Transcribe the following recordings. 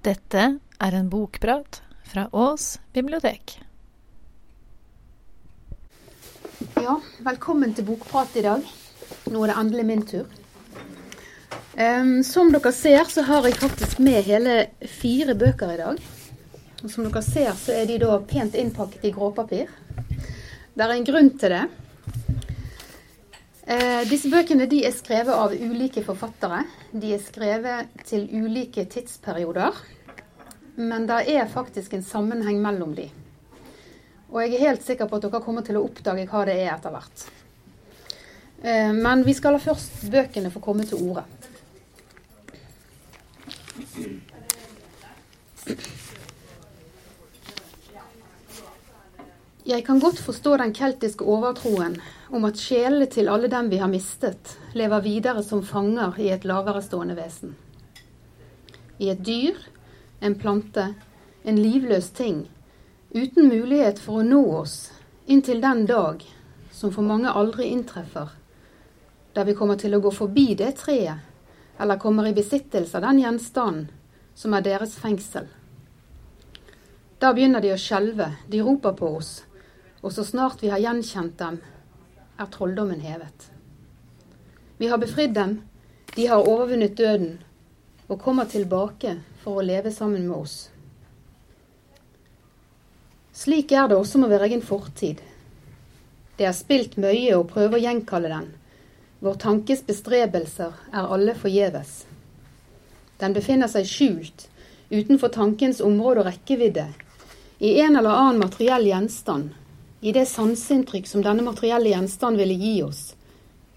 Dette er en bokprat fra Ås bibliotek. Ja, velkommen til bokprat i dag. Nå er det endelig min tur. Um, som dere ser, så har jeg faktisk med hele fire bøker i dag. Og som dere ser, så er de da pent innpakket i gråpapir. Det er en grunn til det. Eh, disse bøkene de er skrevet av ulike forfattere. De er skrevet til ulike tidsperioder. Men det er faktisk en sammenheng mellom de. Og jeg er helt sikker på at dere kommer til å oppdage hva det er etter hvert. Eh, men vi skal la først bøkene få komme til orde. Jeg kan godt forstå den keltiske overtroen om at sjelene til alle dem vi har mistet, lever videre som fanger i et laverestående vesen. I et dyr, en plante, en livløs ting, uten mulighet for å nå oss inntil den dag som for mange aldri inntreffer, der vi kommer til å gå forbi det treet, eller kommer i besittelse av den gjenstanden som er deres fengsel. Da begynner de å skjelve, de roper på oss og så snart vi har gjenkjent dem, er trolldommen hevet. Vi har befridd dem, de har overvunnet døden og kommer tilbake for å leve sammen med oss. Slik er det også med vår egen fortid. Det er spilt mye å prøve å gjenkalle den. Vår tankes bestrebelser er alle forgjeves. Den befinner seg skjult utenfor tankens område og rekkevidde, i en eller annen materiell gjenstand i det sanseinntrykk som denne materielle gjenstand ville gi oss,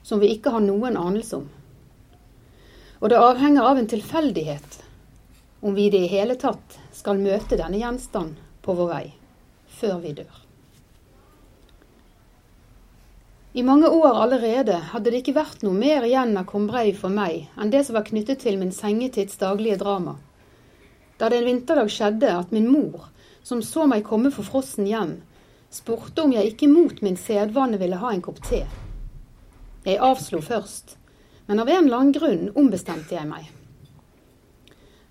som vi ikke har noen anelse om. Og det avhenger av en tilfeldighet om vi i det hele tatt skal møte denne gjenstand på vår vei, før vi dør. I mange år allerede hadde det ikke vært noe mer igjen av Combray for meg enn det som var knyttet til min sengetids daglige drama. Da det en vinterdag skjedde at min mor, som så meg komme forfrossen hjem, spurte om jeg ikke mot min sedvane ville ha en kopp te. Jeg avslo først, men av en eller annen grunn ombestemte jeg meg.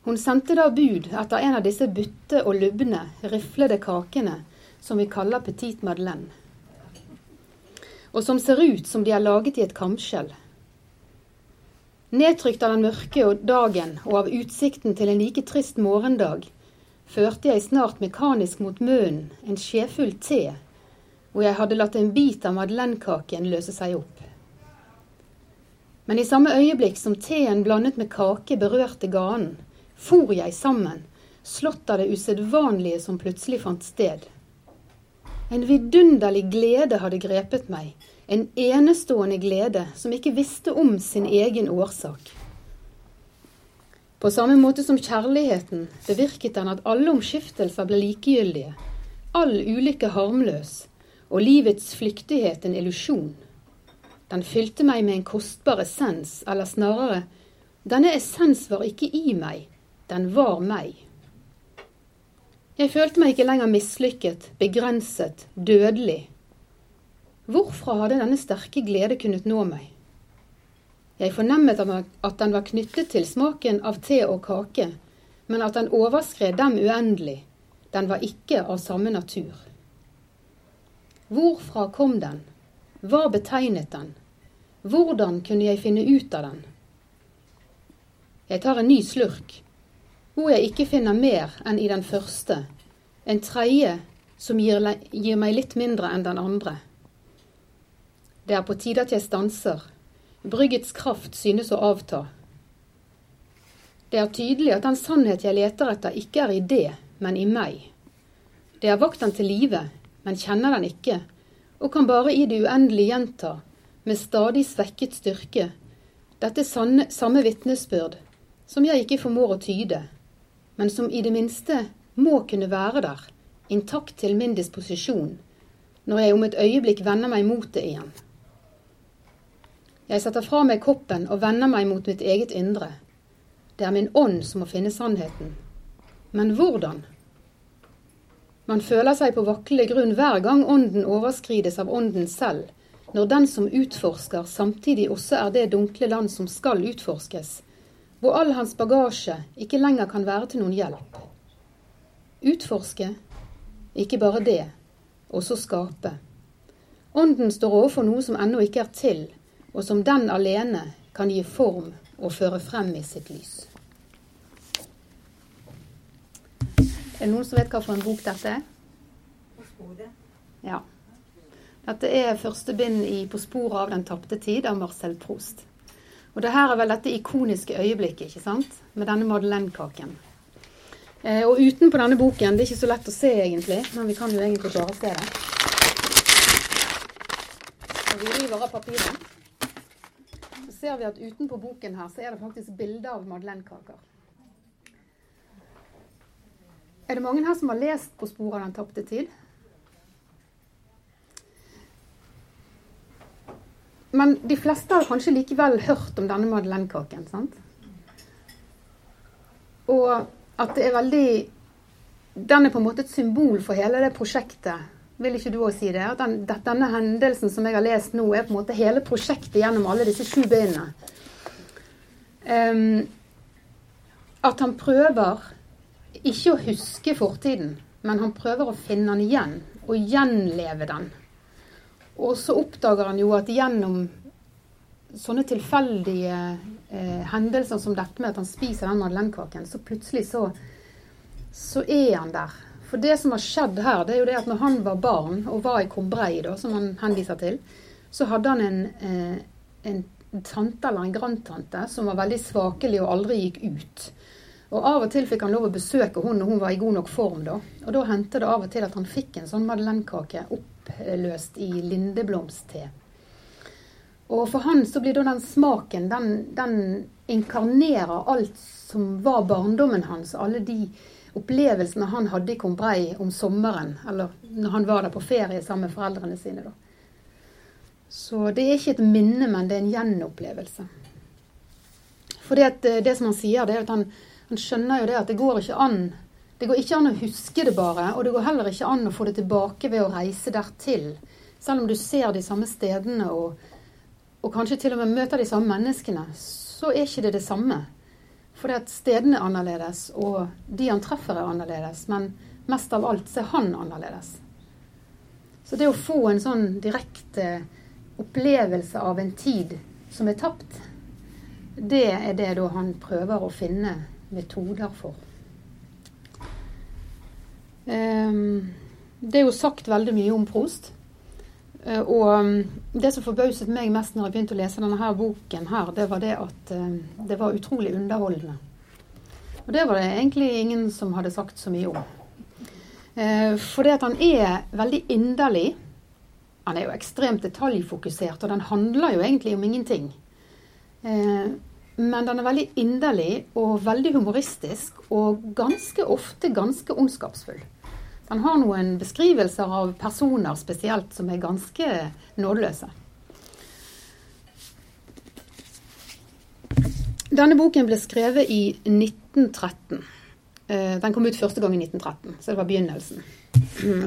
Hun sendte da bud etter en av disse butte og lubne, riflede kakene som vi kaller petit madeleine, og som ser ut som de er laget i et kamskjell. Nedtrykt av den mørke dagen og av utsikten til en like trist morgendag, førte jeg snart mekanisk mot munnen en skjefull te, hvor jeg hadde latt en bit av madeleinekaken løse seg opp. Men i samme øyeblikk som teen blandet med kake berørte ganen, for jeg sammen, slått av det usedvanlige som plutselig fant sted. En vidunderlig glede hadde grepet meg, en enestående glede som ikke visste om sin egen årsak. På samme måte som kjærligheten bevirket den at alle omskiftelser ble likegyldige, all ulykke harmløs og livets flyktighet en illusjon. Den fylte meg med en kostbar essens, eller snarere, denne essens var ikke i meg, den var meg. Jeg følte meg ikke lenger mislykket, begrenset, dødelig. Hvorfra hadde denne sterke glede kunnet nå meg? Jeg fornemmet at den var knyttet til smaken av te og kake, men at den overskred dem uendelig. Den var ikke av samme natur. Hvorfra kom den? Hva betegnet den? Hvordan kunne jeg finne ut av den? Jeg tar en ny slurk, hvor jeg ikke finner mer enn i den første, en tredje som gir, gir meg litt mindre enn den andre. Det er på tide at jeg stanser Bryggets kraft synes å avta. Det er tydelig at den sannhet jeg leter etter, ikke er i det, men i meg. Det har vakt den til live, men kjenner den ikke, og kan bare i det uendelige gjenta, med stadig svekket styrke, dette sanne, samme vitnesbyrd, som jeg ikke formår å tyde, men som i det minste må kunne være der, intakt til min disposisjon, når jeg om et øyeblikk vender meg mot det igjen. Jeg setter fra meg koppen og vender meg mot mitt eget indre. Det er min ånd som må finne sannheten. Men hvordan? Man føler seg på vaklende grunn hver gang ånden overskrides av ånden selv, når den som utforsker, samtidig også er det dunkle land som skal utforskes, hvor all hans bagasje ikke lenger kan være til noen hjelp. Utforske, ikke bare det, også skape. Ånden står overfor noe som ennå ikke er til, og som den alene kan gi form og føre frem i sitt lys. Er det noen som vet hva for en bok dette er? Ja. Dette er første bind i 'På sporet av den tapte tid' av Marcel Proust. Og det her er vel dette ikoniske øyeblikket, ikke sant? Med denne madeleinekaken. Eh, og utenpå denne boken, det er ikke så lett å se egentlig, men vi kan jo egentlig bare se det. Og vi river av papiret, ser vi at utenpå boken her, så er det faktisk bilder av madeleinekaker. Er det mange her som har lest 'På sporet av den tapte tid'? Men de fleste har kanskje likevel hørt om denne madeleinekaken. sant? Og at det er veldig Den er på en måte et symbol for hele det prosjektet. Vil ikke du òg si det? At den, denne hendelsen som jeg har lest nå, er på en måte hele prosjektet gjennom alle disse sju bøyene. Um, at han prøver ikke å huske fortiden, men han prøver å finne den igjen. Og gjenleve den. Og så oppdager han jo at gjennom sånne tilfeldige eh, hendelser som dette med at han spiser den madeleinekaken, så plutselig så, så er han der. For det som har skjedd her, det er jo det at når han var barn og var i Kombrei, da, som han henviser til, så hadde han en, eh, en tante eller en grandtante som var veldig svakelig og aldri gikk ut. Og Av og til fikk han lov å besøke hun når hun var i god nok form. Da Og da hendte det av og til at han fikk en sånn madeleinekake oppløst i lindeblomstte. Og for han så blir da den smaken Den, den inkarnerer alt som var barndommen hans. Alle de opplevelsene han hadde i Combray om sommeren. Eller når han var der på ferie sammen med foreldrene sine. da. Så det er ikke et minne, men det er en gjenopplevelse. For eh, det som han sier, det er at han, han skjønner jo det at det går ikke an det går ikke an å huske det bare, og det går heller ikke an å få det tilbake ved å reise dertil. Selv om du ser de samme stedene og og kanskje til og med møter de samme menneskene, så er ikke det det samme. For at stedene er annerledes, og de han treffer er annerledes. Men mest av alt så er han annerledes. Så det å få en sånn direkte opplevelse av en tid som er tapt, det er det da han prøver å finne metoder for. Um, det er jo sagt veldig mye om Prost. Eh, og um, det som forbauset meg mest når jeg begynte å lese denne her boken, her, det var det at um, det var utrolig underholdende. Og det var det egentlig ingen som hadde sagt så mye om. Eh, for det at han er veldig inderlig. Han er jo ekstremt detaljfokusert, og den handler jo egentlig om ingenting. Eh, men den er veldig inderlig og veldig humoristisk, og ganske ofte ganske ondskapsfull. Han har noen beskrivelser av personer spesielt som er ganske nådeløse. Denne boken ble skrevet i 1913. Eh, den kom ut første gang i 1913, så det var begynnelsen.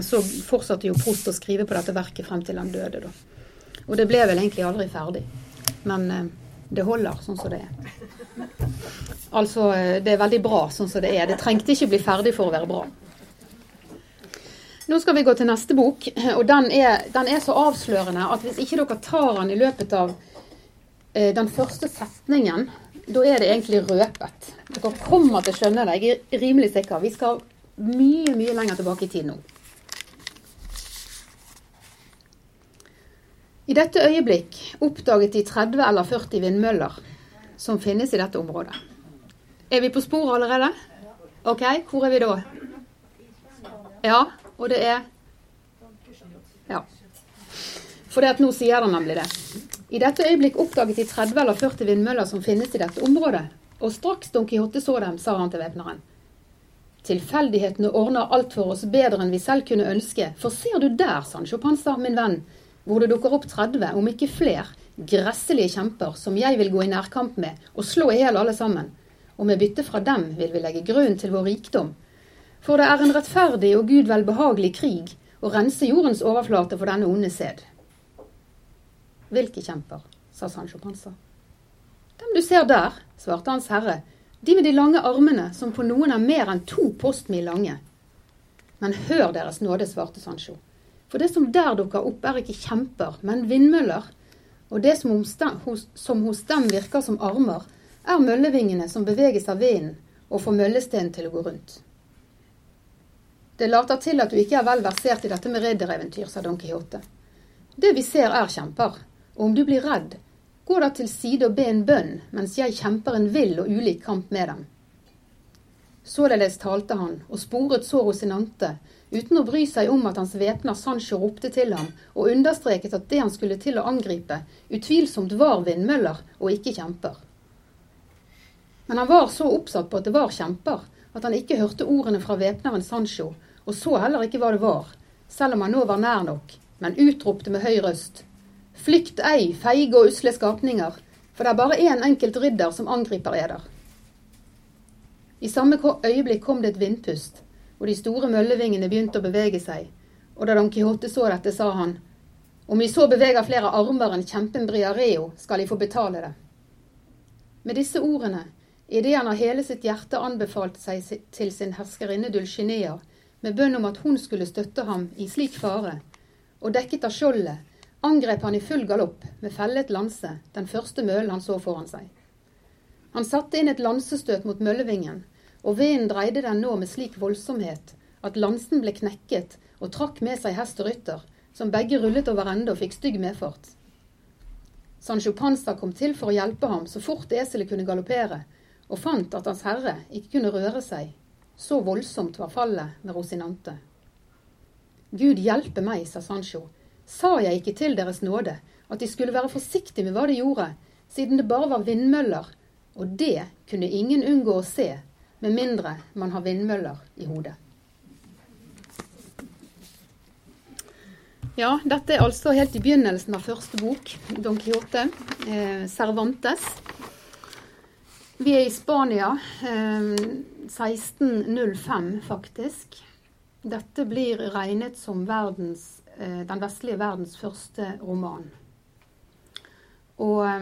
Så fortsatte jo Prost å skrive på dette verket frem til han døde. Da. Og det ble vel egentlig aldri ferdig. Men eh, det holder sånn som det er. Altså, eh, det er veldig bra sånn som det er. Det trengte ikke bli ferdig for å være bra. Nå skal vi gå til neste bok, og den er, den er så avslørende at hvis ikke dere tar den i løpet av eh, den første setningen, da er det egentlig røpet. Dere kommer til å skjønne det, jeg er rimelig sikker. Vi skal mye, mye lenger tilbake i tid nå. I dette øyeblikk oppdaget de 30 eller 40 vindmøller som finnes i dette området. Er vi på sporet allerede? OK, hvor er vi da? Ja, og det er Ja. For det at nå sier han nemlig det. I dette øyeblikk oppdaget de 30 eller 40 vindmøller som finnes i dette området. Og straks Don Quijote så dem, sa han til væpneren. Tilfeldighetene ordner alt for oss bedre enn vi selv kunne ønske. For ser du der, Sancho Panza, min venn, hvor det dukker opp 30, om ikke fler, gresselige kjemper som jeg vil gå i nærkamp med og slå i hjel alle sammen. Og med bytte fra dem vil vi legge grunn til vår rikdom for det er en rettferdig og Gud velbehagelig krig å rense jordens overflate for denne onde sæd. Hvilke kjemper? sa Sancho Panza. Dem du ser der, svarte Hans Herre, De med de lange armene, som på noen er mer enn to postmil lange. Men hør Deres nåde, svarte Sancho. For det som der dukker opp, er ikke kjemper, men vindmøller. Og det som hos, som hos dem virker som armer, er møllevingene som beveges av vinden og får møllesteinen til å gå rundt. Det later til at du ikke er vel versert i dette med riddereventyr, sa Don Quijote. Det vi ser er kjemper, og om du blir redd, gå da til side og be en bønn mens jeg kjemper en vill og ulik kamp med dem. Således talte han, og sporet så Rosinante, uten å bry seg om at hans væpner Sancho ropte til ham og understreket at det han skulle til å angripe, utvilsomt var vindmøller og ikke kjemper. Men han var så oppsatt på at det var kjemper, at han ikke hørte ordene fra væpneren Sancho, og så heller ikke hva det var, selv om han nå var nær nok, men utropte med høy røst. Flykt ei, feige og usle skapninger, for det er bare én en enkelt ridder som angriper eder. I samme øyeblikk kom det et vindpust, og de store møllevingene begynte å bevege seg, og da Don Quijote så dette, sa han, om vi så beveger flere armer enn kjempen Briareo, skal de få betale det. Med disse ordene Idet han av hele sitt hjerte anbefalte seg til sin herskerinne Dulcinea, med bønn om at hun skulle støtte ham i slik fare, og dekket av skjoldet, angrep han i full galopp med fellet lanse den første mølen han så foran seg. Han satte inn et lansestøt mot møllevingen, og veden dreide den nå med slik voldsomhet at lansen ble knekket og trakk med seg hest og rytter, som begge rullet over ende og fikk stygg medfart. Sancho Panza kom til for å hjelpe ham så fort eselet kunne galoppere, og fant at Hans Herre ikke kunne røre seg. Så voldsomt var fallet med Rosinante. Gud hjelpe meg, sa Sancho. Sa jeg ikke til Deres nåde at de skulle være forsiktige med hva de gjorde, siden det bare var vindmøller, og det kunne ingen unngå å se, med mindre man har vindmøller i hodet. Ja, dette er altså helt i begynnelsen av første bok, Don Quijote, eh, Cervantes. Vi er i Spania. 1605, eh, faktisk. Dette blir regnet som verdens, eh, den vestlige verdens første roman. Og eh,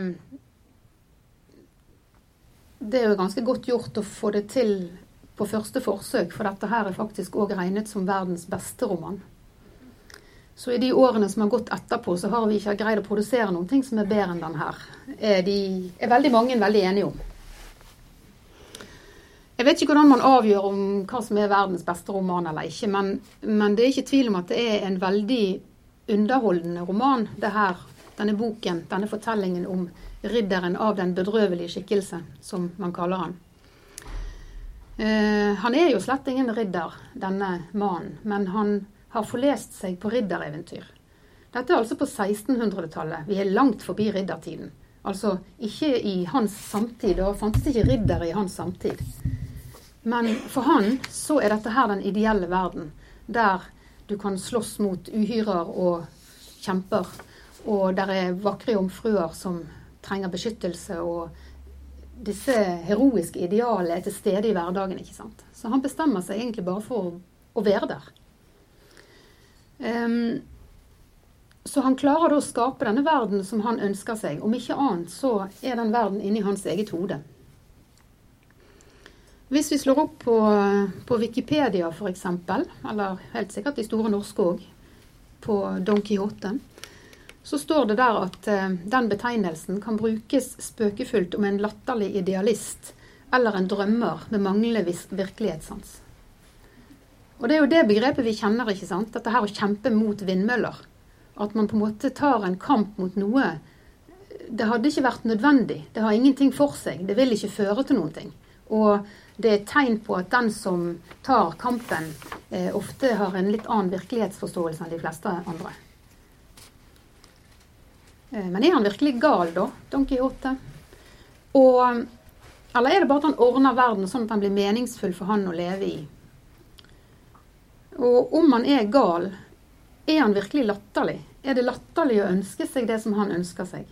det er jo ganske godt gjort å få det til på første forsøk, for dette her er faktisk òg regnet som verdens beste roman. Så i de årene som har gått etterpå, så har vi ikke greid å produsere noen ting som er bedre enn den her. Er, de, er veldig mange veldig enige om. Jeg vet ikke hvordan man avgjør om hva som er verdens beste roman eller ikke, men, men det er ikke tvil om at det er en veldig underholdende roman, det her, denne boken, denne fortellingen om ridderen av den bedrøvelige skikkelse, som man kaller han. Uh, han er jo slett ingen ridder, denne mannen, men han har forlest seg på riddereventyr. Dette er altså på 1600-tallet. Vi er langt forbi riddertiden. Altså ikke i hans samtid. Da fantes ikke riddere i hans samtid. Men for han så er dette her den ideelle verden, der du kan slåss mot uhyrer og kjemper. Og der er vakre jomfruer som trenger beskyttelse, og disse heroiske idealene er til stede i hverdagen. ikke sant? Så han bestemmer seg egentlig bare for å, være der. Um, så han klarer da å skape denne verden som han ønsker seg. Om ikke annet så er den verden inni hans eget hode. Hvis vi slår opp på, på Wikipedia f.eks., eller helt sikkert i store norske òg, på Don Quijote, så står det der at eh, den betegnelsen kan brukes spøkefullt om en latterlig idealist eller en drømmer med manglende virkelighetssans. Og det er jo det begrepet vi kjenner, ikke sant? Dette her å kjempe mot vindmøller. At man på en måte tar en kamp mot noe. Det hadde ikke vært nødvendig. Det har ingenting for seg. Det vil ikke føre til noen ting. Og det er et tegn på at den som tar kampen, eh, ofte har en litt annen virkelighetsforståelse enn de fleste andre. Eh, men er han virkelig gal, da, Don Quijote? Og, eller er det bare at han ordner verden sånn at den blir meningsfull for han å leve i? Og om han er gal, er han virkelig latterlig? Er det latterlig å ønske seg det som han ønsker seg?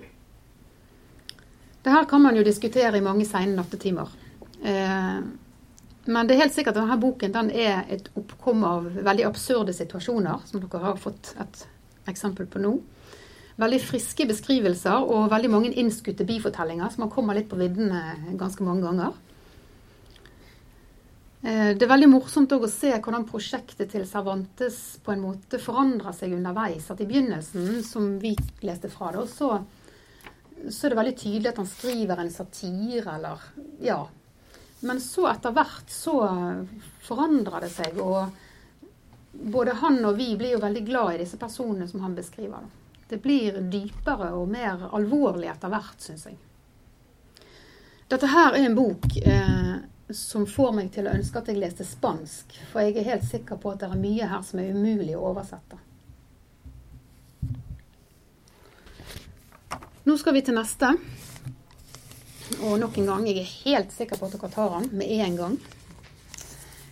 Det her kan man jo diskutere i mange sene nattetimer. Eh, men det er helt sikkert at denne boken den er et oppkom av veldig absurde situasjoner, som dere har fått et eksempel på nå. Veldig friske beskrivelser og veldig mange innskutte bifortellinger, så man kommer litt på viddene ganske mange ganger. Eh, det er veldig morsomt å se hvordan prosjektet til Cervantes på en måte forandrer seg underveis. At i begynnelsen, som vi leste fra, da, så, så er det veldig tydelig at han skriver en satire, eller Ja. Men så etter hvert så forandrer det seg, og både han og vi blir jo veldig glad i disse personene som han beskriver. Det blir dypere og mer alvorlig etter hvert, syns jeg. Dette her er en bok eh, som får meg til å ønske at jeg leste spansk. For jeg er helt sikker på at det er mye her som er umulig å oversette. Nå skal vi til neste. Og nok en gang, jeg er helt sikker på at dere tar den med en gang.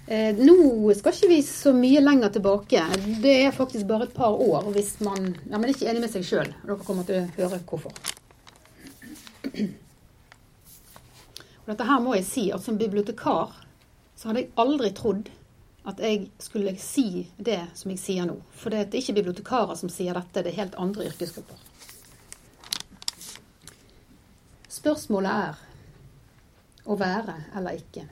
Eh, nå skal ikke vi så mye lenger tilbake. Det er faktisk bare et par år hvis man ja, men er ikke enig med seg sjøl. Dere kommer til å høre hvorfor. Og dette her må jeg si at som bibliotekar så hadde jeg aldri trodd at jeg skulle si det som jeg sier nå. For det er ikke bibliotekarer som sier dette, det er helt andre yrkesgrupper. Spørsmålet er å være eller ikke.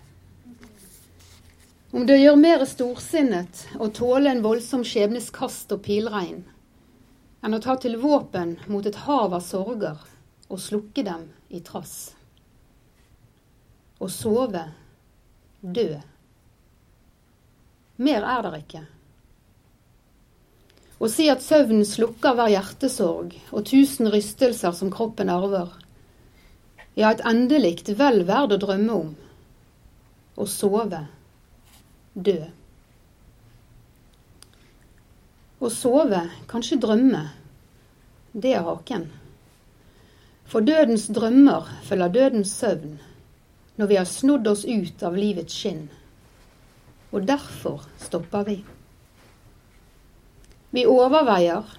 Om det gjør mer storsinnet å tåle en voldsom skjebnes kast og pilregn enn å ta til våpen mot et hav av sorger og slukke dem i trass å sove, dø. Mer er der ikke. Å si at søvn slukker hver hjertesorg og tusen rystelser som kroppen arver. Ja, et endelikt vel verd å drømme om. Å sove, dø. Å sove, kanskje drømme, det er haken. For dødens drømmer følger dødens søvn når vi har snodd oss ut av livets skinn. Og derfor stopper vi. Vi overveier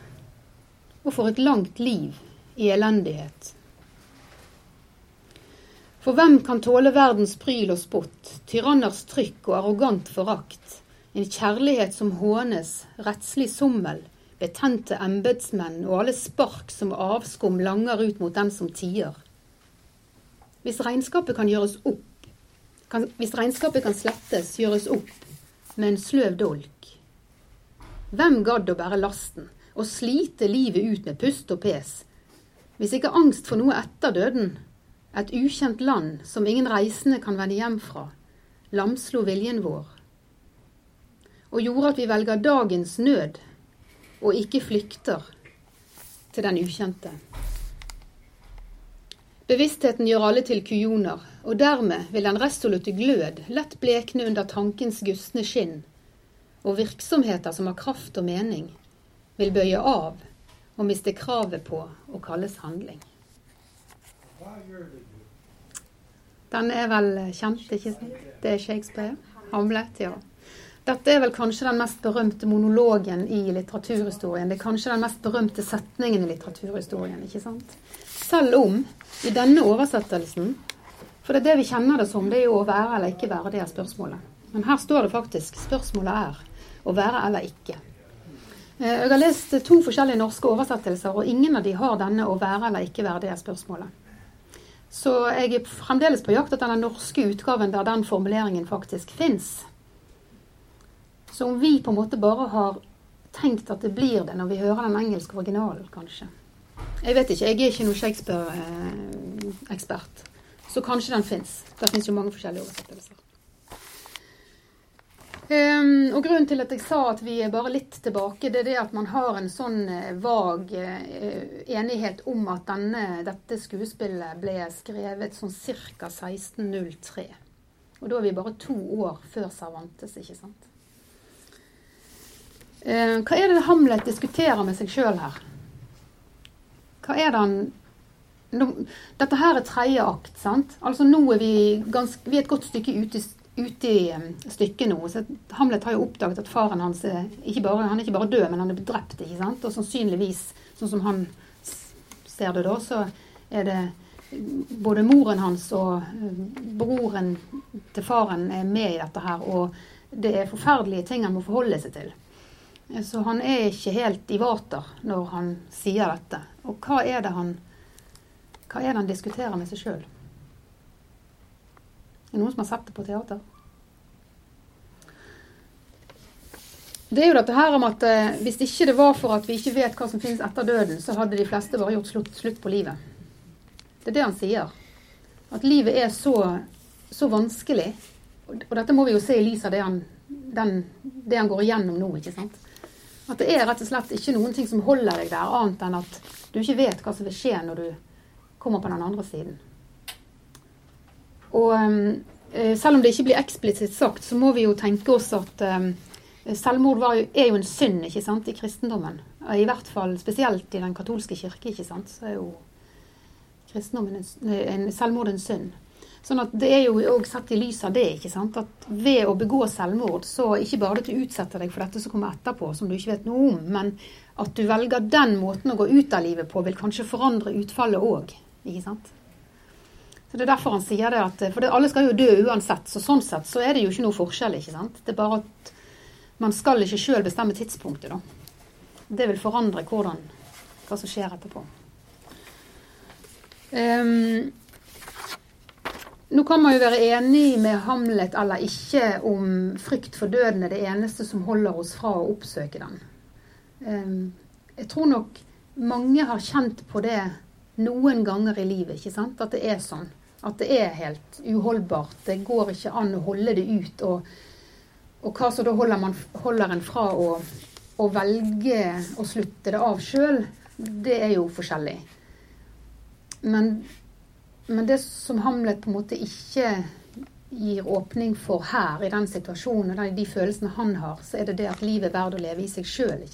og får et langt liv i elendighet. For hvem kan tåle verdens pryl og spott, tyranners trykk og arrogant forakt, en kjærlighet som hånes, rettslig sommel, betente embetsmenn og alle spark som avskum langer ut mot den som tier? Hvis regnskapet kan gjøres opp, kan, hvis regnskapet kan slettes, gjøres opp med en sløv dolk. Hvem gadd å bære lasten og slite livet ut med pust og pes, hvis ikke angst for noe etter døden, et ukjent land som ingen reisende kan vende hjem fra, lamslo viljen vår, og gjorde at vi velger dagens nød og ikke flykter til den ukjente. Bevisstheten gjør alle til kujoner, og dermed vil den resolutte glød lett blekne under tankens gustne skinn, og virksomheter som har kraft og mening, vil bøye av og miste kravet på å kalles handling. Den er vel kjent, ikke sant? Det er Shakespeare. Hamlet, ja. Dette er vel kanskje den mest berømte monologen i litteraturhistorien. Det er kanskje den mest berømte setningen i litteraturhistorien, ikke sant? Selv om i denne oversettelsen For det er det vi kjenner det som, det er jo å være eller ikke være, det er spørsmålet. Men her står det faktisk spørsmålet er å være eller ikke. Eh, jeg har lest to forskjellige norske oversettelser, og ingen av de har denne 'å være eller ikke være', det er spørsmålet. Så jeg er fremdeles på jakt etter den norske utgaven der den formuleringen faktisk fins. Så om vi på en måte bare har tenkt at det blir det når vi hører den engelske originalen, kanskje. Jeg vet ikke. Jeg er ikke noen Shakespeare-ekspert. Så kanskje den fins. Det fins jo mange forskjellige oversettelser. Um, og Grunnen til at jeg sa at vi er bare litt tilbake, det er det at man har en sånn uh, vag uh, enighet om at denne, dette skuespillet ble skrevet sånn ca. 1603. Og da er vi bare to år før Cervantes, ikke sant. Uh, hva er det Hamlet diskuterer med seg sjøl her? Hva er det han Dette her er tredje akt, sant? Altså nå er vi, ganske, vi er et godt stykke ute, ute i stykket nå. Så Hamlet har jo oppdaget at faren hans er ikke bare, han er ikke bare død, men han er drept. ikke sant? Og sannsynligvis, sånn som han ser det da, så er det både moren hans og uh, broren til faren er med i dette her. Og det er forferdelige ting han må forholde seg til. Så han er ikke helt i vater når han sier dette. Og hva er det han, hva er det han diskuterer med seg sjøl? Er noen som har sett det på teater? det er jo dette her om at eh, hvis ikke det var for at vi ikke vet hva som finnes etter døden, så hadde de fleste bare gjort slutt, slutt på livet. Det er det han sier. At livet er så, så vanskelig. Og, og dette må vi jo se i lys av det han, den, det han går igjennom nå. ikke sant? At det er rett og slett ikke noen ting som holder deg der, annet enn at du ikke vet hva som vil skje når du kommer på den andre siden. Og eh, selv om det ikke blir eksplisitt sagt, så må vi jo tenke oss at eh, Selvmord jo, er jo en synd ikke sant, i kristendommen. I hvert fall spesielt i den katolske kirke. ikke sant, så er jo kristendommen en, en selvmord en synd. Sånn at Det er jo òg sett i lys av det. ikke sant, at Ved å begå selvmord, så ikke bare at du utsetter deg for dette som kommer etterpå, som du ikke vet noe om, men at du velger den måten å gå ut av livet på, vil kanskje forandre utfallet òg. Så Det er derfor han sier det at For det, alle skal jo dø uansett, så sånn sett så er det jo ikke noe forskjell. ikke sant, Det er bare at man skal ikke sjøl bestemme tidspunktet, da. Det vil forandre hvordan, hva som skjer etterpå. Um, nå kan man jo være enig med Hamlet eller ikke om frykt for døden er det eneste som holder oss fra å oppsøke den. Um, jeg tror nok mange har kjent på det noen ganger i livet. ikke sant? At det er sånn. At det er helt uholdbart. Det går ikke an å holde det ut. og og hva så da holder, man, holder en fra å, å, velge å slutte det av sjøl, det er jo forskjellig. Men, men, det som Hamlet på en måte ikke gir åpning for her, i den situasjonen og de følelsene han har, så er det det at livet er verdt å leve i seg sjøl.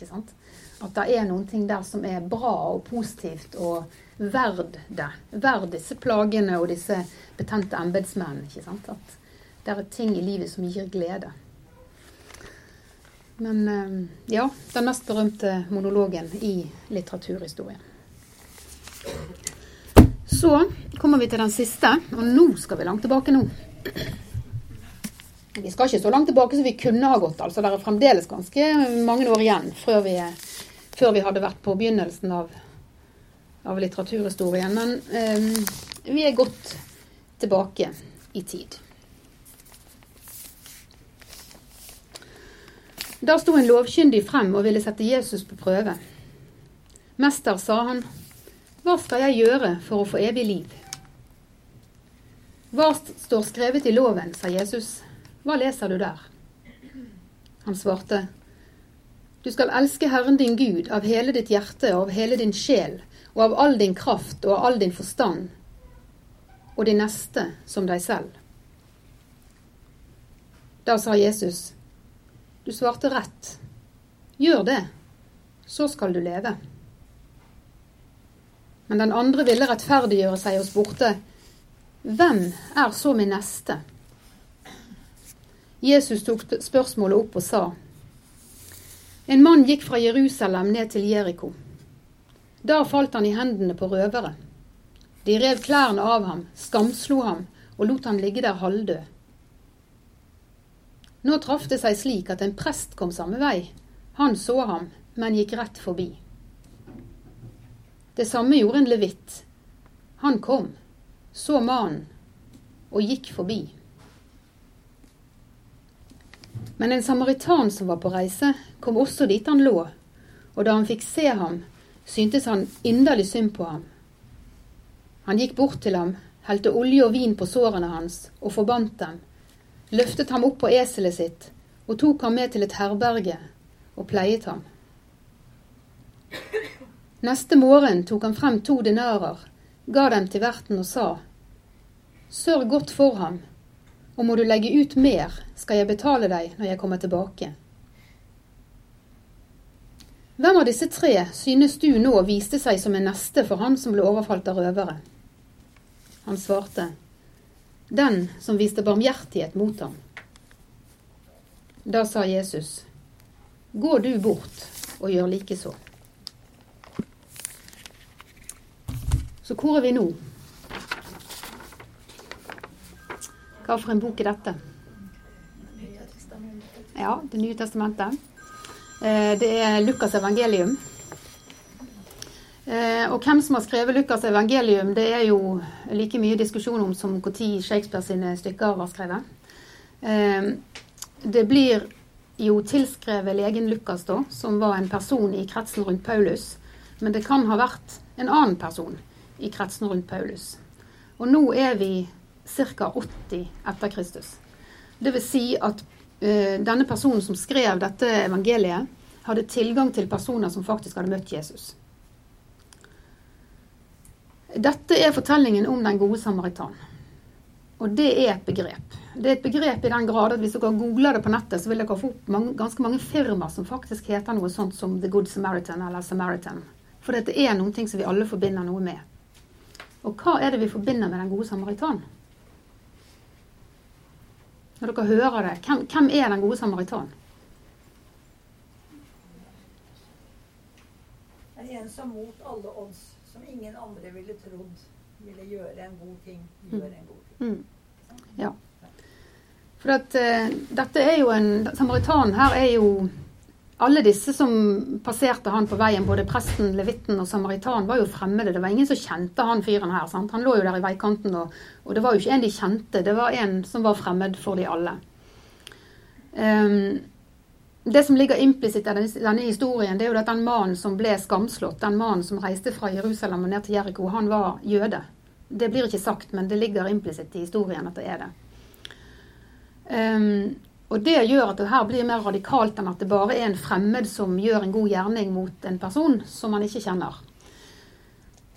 At det er noen ting der som er bra og positivt og verd det. Verd disse plagene og disse betente embetsmennene. At det er ting i livet som gir glede. Men eh, ja, den mest berømte monologen i litteraturhistorien. Så kommer vi til den siste, og nå skal vi langt tilbake nå. Vi skal ikke så langt tilbake som vi kunne ha gått. altså Det er fremdeles ganske mange år igjen før vi, før vi hadde vært på begynnelsen av, av litteraturhistorien. Men eh, vi er godt tilbake i tid. Da sto en lovkyndig frem og ville sette Jesus på prøve. Mester, sa han, hva skal jeg gjøre for å få evig liv? Hva står skrevet i loven, sa Jesus. Hva leser du der? Han svarte, du skal elske Herren din Gud av hele ditt hjerte og av hele din sjel og av all din kraft og av all din forstand, og din neste som deg selv. Da sa Jesus, du svarte rett. Gjør det, så skal du leve. Men den andre ville rettferdiggjøre seg og spurte, Hvem er så min neste? Jesus tok spørsmålet opp og sa, En mann gikk fra Jerusalem ned til Jeriko. Da falt han i hendene på røvere. De rev klærne av ham, skamslo ham og lot han ligge der halvdød. Nå traff det seg slik at en prest kom samme vei. Han så ham, men gikk rett forbi. Det samme gjorde en levitt. Han kom, så mannen, og gikk forbi. Men en samaritan som var på reise, kom også dit han lå, og da han fikk se ham, syntes han inderlig synd på ham. Han gikk bort til ham, helte olje og vin på sårene hans og forbandt dem løftet ham opp på eselet sitt og tok ham med til et herberge og pleiet ham. Neste morgen tok han frem to denarer, ga dem til verten og sa, Sørg godt for ham, og må du legge ut mer, skal jeg betale deg når jeg kommer tilbake. Hvem av disse tre synes du nå viste seg som en neste for han som ble overfalt av røvere? Han svarte, den som viste barmhjertighet mot ham. Da sa Jesus, Gå du bort og gjør likeså. Så hvor er vi nå? Hva for en bok er dette? Ja, Det nye testamentet. Eh, det er Lukas' evangelium. Eh, og hvem som har skrevet Lukas' evangelium, det er jo like mye diskusjon om som når Shakespeare sine stykker var skrevet. Eh, det blir jo tilskrevet legen Lukas, da, som var en person i kretsen rundt Paulus. Men det kan ha vært en annen person i kretsen rundt Paulus. Og nå er vi ca. 80 etter Kristus. Det vil si at uh, denne personen som skrev dette evangeliet, hadde tilgang til personer som faktisk hadde møtt Jesus. Dette er fortellingen om den gode samaritan. Og det er et begrep. Det er et begrep i den grad at hvis dere googler det på nettet, så vil dere få opp mange, ganske mange firmaer som faktisk heter noe sånt som The Good Samaritan eller Samaritan. For dette er noen ting som vi alle forbinder noe med. Og hva er det vi forbinder med den gode samaritan? Når dere hører det, hvem, hvem er den gode samaritan? Det er en som mot alle odds, som ingen andre ville trodd ville gjøre en god ting, gjør en god ting. Mm. Ja. For at, uh, dette er jo en Samaritanen her er jo alle disse som passerte han på veien, både presten, levitten og samaritan, var jo fremmede. Det var ingen som kjente han fyren her. Sant? Han lå jo der i veikanten, og, og, det var jo ikke en de kjente. Det var en som var fremmed for de alle. Um, det som ligger implisitt i denne historien, det er jo at den mannen som ble skamslått, den mannen som reiste fra Jerusalem og ned til Jeriko, han var jøde. Det blir ikke sagt, men det ligger implisitt i historien at det er det. Um, og det gjør at det her blir mer radikalt enn at det bare er en fremmed som gjør en god gjerning mot en person som man ikke kjenner.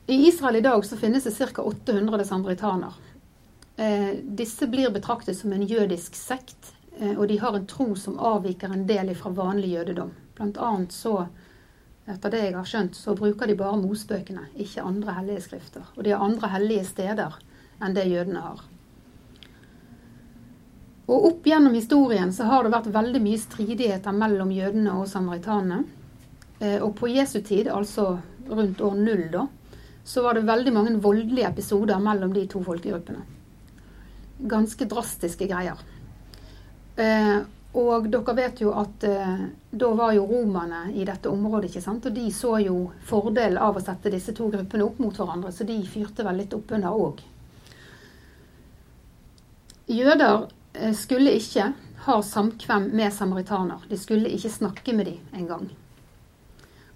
I Israel i dag så finnes det ca. 800 samaritaner. Eh, disse blir betraktet som en jødisk sekt, eh, og de har en tro som avviker en del fra vanlig jødedom. Blant annet så, etter det jeg har skjønt, så bruker de bare mosbøkene, ikke andre hellige skrifter. Og de har andre hellige steder enn det jødene har. Og opp gjennom historien så har det vært veldig mye stridigheter mellom jødene og samaritanene. Eh, og på Jesu tid, altså rundt år null, da, så var det veldig mange voldelige episoder mellom de to folkegruppene. Ganske drastiske greier. Eh, og dere vet jo at eh, da var jo romerne i dette området, ikke sant. Og de så jo fordelen av å sette disse to gruppene opp mot hverandre, så de fyrte vel litt oppunder òg. Jøder skulle ikke ha samkvem med samaritaner. De skulle ikke snakke med dem engang.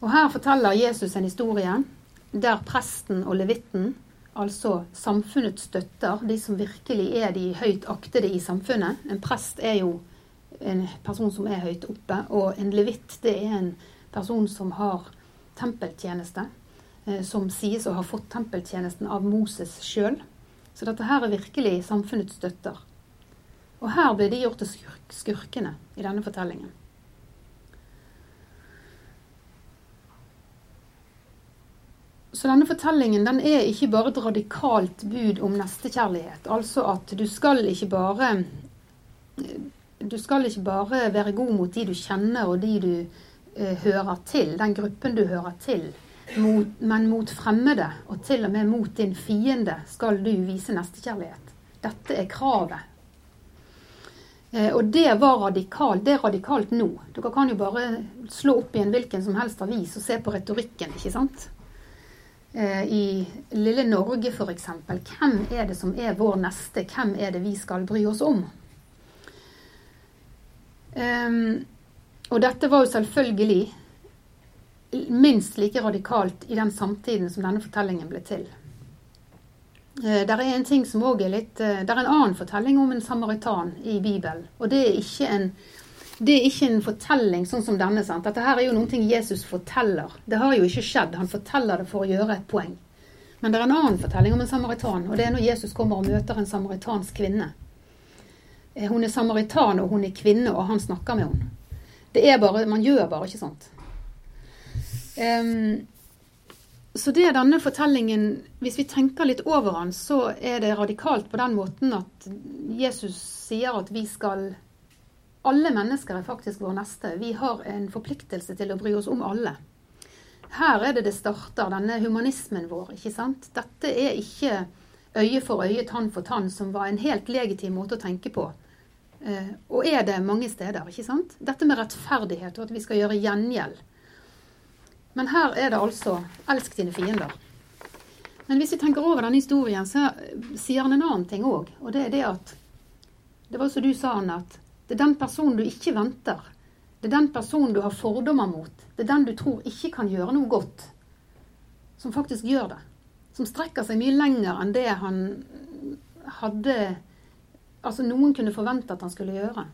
Og her forteller Jesus en historie der presten og levitten, altså samfunnets støtter, de som virkelig er de høyt aktede i samfunnet En prest er jo en person som er høyt oppe, og en levitt det er en person som har tempeltjeneste, eh, som sies å ha fått tempeltjenesten av Moses sjøl. Så dette her er virkelig samfunnets støtter. Og her blir de gjort til skurkene i denne fortellingen. Så denne fortellingen den er ikke bare et radikalt bud om nestekjærlighet. Altså at du skal ikke bare du skal ikke bare være god mot de du kjenner og de du eh, hører til, den gruppen du hører til, mot, men mot fremmede, og til og med mot din fiende, skal du vise nestekjærlighet. Dette er kravet og det var radikalt. Det er radikalt nå. Dere kan jo bare slå opp i en hvilken som helst avis og se på retorikken, ikke sant? Eh, I lille Norge f.eks. Hvem er det som er vår neste? Hvem er det vi skal bry oss om? Um, og dette var jo selvfølgelig minst like radikalt i den samtiden som denne fortellingen ble til. Eh, det er en ting som også er litt der er en annen fortelling om en samaritan i Bibelen. Og det er ikke en, er ikke en fortelling sånn som denne. sant? Dette her er jo noe Jesus forteller. Det har jo ikke skjedd. Han forteller det for å gjøre et poeng. Men det er en annen fortelling om en samaritan, og det er når Jesus kommer og møter en samaritansk kvinne. Eh, hun er samaritan, og hun er kvinne, og han snakker med henne. Det er bare, Man gjør bare ikke sånt. Um, så det er denne fortellingen Hvis vi tenker litt over den, så er det radikalt på den måten at Jesus sier at vi skal Alle mennesker er faktisk vår neste. Vi har en forpliktelse til å bry oss om alle. Her er det det starter, denne humanismen vår. ikke sant? Dette er ikke øye for øye, tann for tann, som var en helt legitim måte å tenke på. Eh, og er det mange steder. ikke sant? Dette med rettferdighet og at vi skal gjøre gjengjeld. Men her er det altså 'elsk dine fiender'. Men hvis vi tenker over denne historien, så sier han en annen ting òg. Og det er det at Det var som du sa, Anne, at det er den personen du ikke venter, Det er den personen du har fordommer mot. Det er den du tror ikke kan gjøre noe godt, som faktisk gjør det. Som strekker seg mye lenger enn det han hadde Altså noen kunne forvente at han skulle gjøre.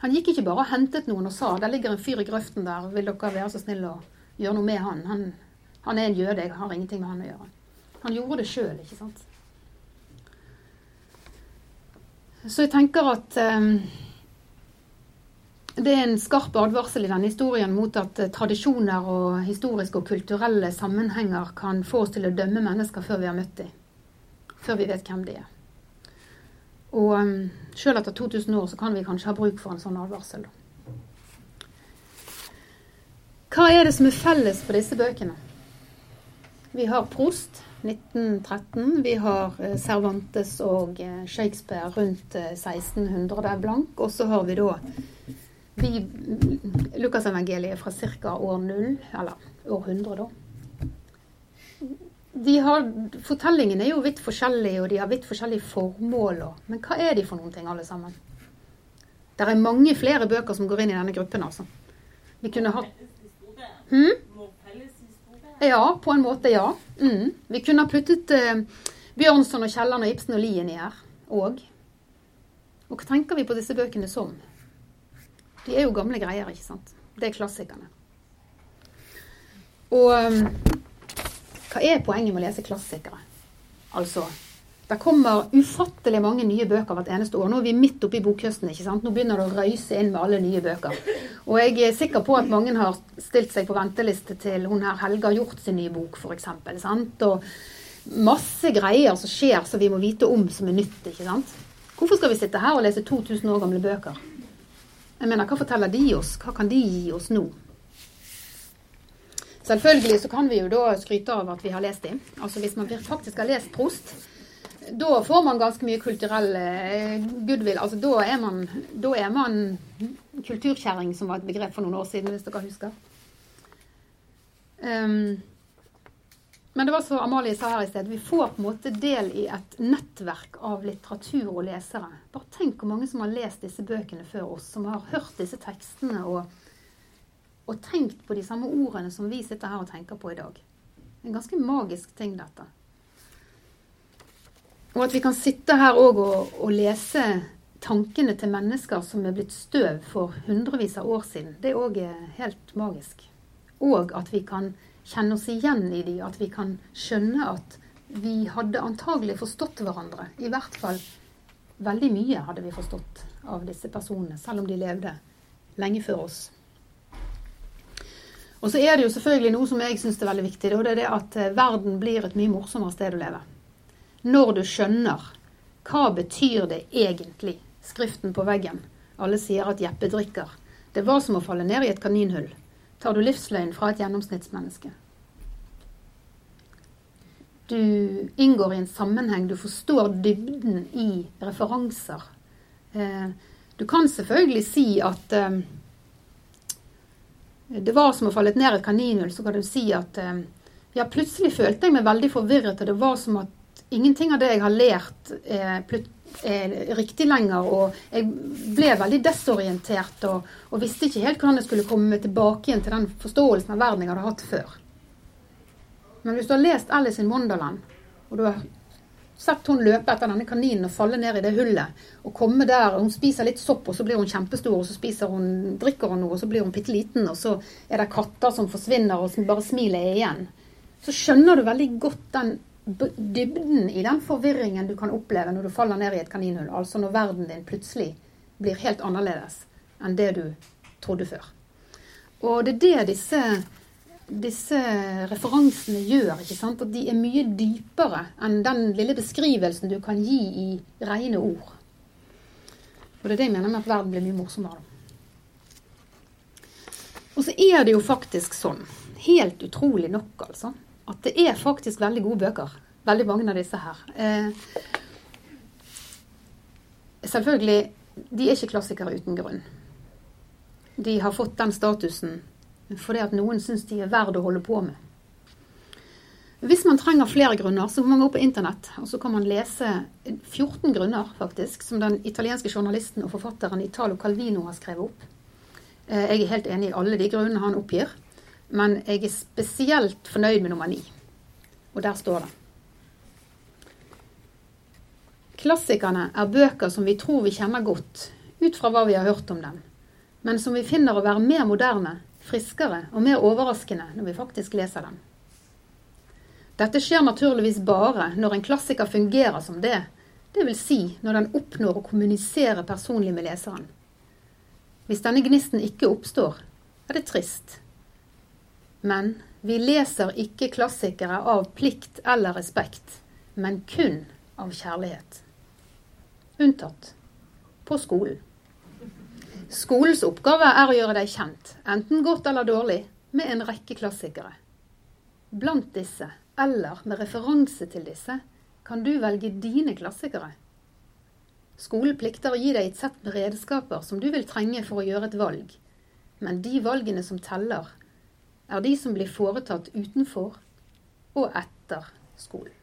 Han gikk ikke bare og hentet noen og sa 'der ligger en fyr i grøften der, vil dere være så snille å gjøre noe med han'? Han, han er en jøde, jeg har ingenting med han å gjøre. Han gjorde det sjøl, ikke sant. Så jeg tenker at um, det er en skarp advarsel i denne historien mot at uh, tradisjoner og historiske og kulturelle sammenhenger kan få oss til å dømme mennesker før vi har møtt dem. Før vi vet hvem de er. Og um, sjøl etter 2000 år så kan vi kanskje ha bruk for en sånn advarsel. Hva er det som er felles på disse bøkene? Vi har Prost, 1913. Vi har eh, Cervantes og eh, Shakespeare rundt 1600 der blank. Og så har vi da Lukasevangeliet fra ca. år 0, eller år 100, da. De har, fortellingene er jo vidt forskjellige, og de har vidt forskjellige formål. Men hva er de for noen ting, alle sammen? Det er mange flere bøker som går inn i denne gruppen, altså. Vi kunne hatt hmm? Ja, på en måte, ja. Mm. Vi kunne ha puttet uh, Bjørnson og Kielland og Ibsen og Lien i her òg. Og hva tenker vi på disse bøkene som? De er jo gamle greier, ikke sant? Det er klassikerne. Og um, hva er poenget med å lese klassikere? Altså det kommer ufattelig mange nye bøker hvert eneste år. Nå er vi midt oppe i bokhøsten. ikke sant? Nå begynner det å røyse inn med alle nye bøker. Og jeg er sikker på at mange har stilt seg på venteliste til hun her Helga Hjort sin nye bok, f.eks. Og masse greier som skjer som vi må vite om som er nytt. ikke sant? Hvorfor skal vi sitte her og lese 2000 år gamle bøker? Jeg mener, Hva forteller de oss? Hva kan de gi oss nå? Selvfølgelig så kan vi jo da skryte av at vi har lest dem. Altså Hvis man faktisk har lest Prost, da får man ganske mye kulturell eh, goodwill. Altså, da, er man, da man kulturkjerring, som var et begrep for noen år siden, hvis dere husker. Um, men det var som Amalie sa her i sted, vi får på en måte del i et nettverk av litteratur og lesere. Bare tenk hvor mange som har lest disse bøkene før oss, som har hørt disse tekstene og, og tenkt på de samme ordene som vi sitter her og tenker på i dag. En ganske magisk ting, dette. Og at vi kan sitte her òg og, og, lese tankene til mennesker som er blitt støv for hundrevis av år siden, det er også helt magisk. Og at vi kan kjenne oss igjen i de, at vi kan skjønne at vi hadde antagelig forstått hverandre. I hvert fall veldig mye hadde vi forstått av disse personene, selv om de levde lenge før oss. Og så er det jo selvfølgelig noe som jeg syns er veldig viktig, og det er det at verden blir et mye morsommere sted å leve når du skjønner hva betyr det egentlig, skriften på veggen. Alle sier at Jeppe drikker. Det var som å falle ned i et kaninhull. Tar du livsløgn fra et gjennomsnittsmenneske. Du inngår i en sammenheng, du forstår dybden i referanser. Eh, du kan selvfølgelig si at eh, det var som å falle ned i et kaninhull. Så kan du si at eh, ja, plutselig følte jeg meg veldig forvirret, og det var som at ingenting av det jeg har lært, er, er riktig lenger. Og jeg ble veldig desorientert og, og, visste ikke helt hvordan jeg skulle komme tilbake igjen til den forståelsen av verden jeg hadde hatt før. Men hvis du har lest Alice in Wonderland, og du har sett hun løpe etter denne kaninen og falle ned i det hullet, og komme der, og hun spiser litt sopp, og så blir hun kjempestor, og så hun, drikker hun noe, og så blir hun bitte liten, og så er det katter som forsvinner, og som bare smilet er igjen. Så skjønner du veldig godt den dybden i den forvirringen du kan oppleve når du faller ned i et kaninhull. Altså når verden din plutselig blir helt annerledes enn det du trodde før. Og det er det disse, disse referansene gjør. ikke sant? At de er mye dypere enn den lille beskrivelsen du kan gi i rene ord. Og det er det jeg mener med at verden blir mye morsommere. Og så er det jo faktisk sånn, helt utrolig nok, altså, at det er faktisk veldig gode bøker. Veldig mange av disse her. Eh, selvfølgelig, de er ikke klassikere uten grunn. De har fått den statusen fordi at noen syns de er verd å holde på med. Hvis man trenger flere grunner, så kan man gå på internett og så kan man lese 14 grunner faktisk, som den italienske journalisten og forfatteren Italo Calvino har skrevet opp. Eh, jeg er helt enig i alle de grunnene han oppgir, men jeg er spesielt fornøyd med nummer ni. Og der står det Klassikerne er bøker som vi tror vi kjenner godt, ut fra hva vi har hørt om dem, men som vi finner å være mer moderne, friskere og mer overraskende når vi faktisk leser dem. Dette skjer naturligvis bare når en klassiker fungerer som det, dvs. Si når den oppnår å kommunisere personlig med leseren. Hvis denne gnisten ikke oppstår, er det trist. Men vi leser ikke klassikere av plikt eller respekt, men kun av kjærlighet. Unntatt på skolen. Skolens oppgave er å gjøre deg kjent, enten godt eller dårlig, med en rekke klassikere. Blant disse, eller med referanse til disse, kan du velge dine klassikere. Skolen plikter å gi deg et sett med redskaper som du vil trenge for å gjøre et valg, men de valgene som teller, er de som blir foretatt utenfor og etter skolen.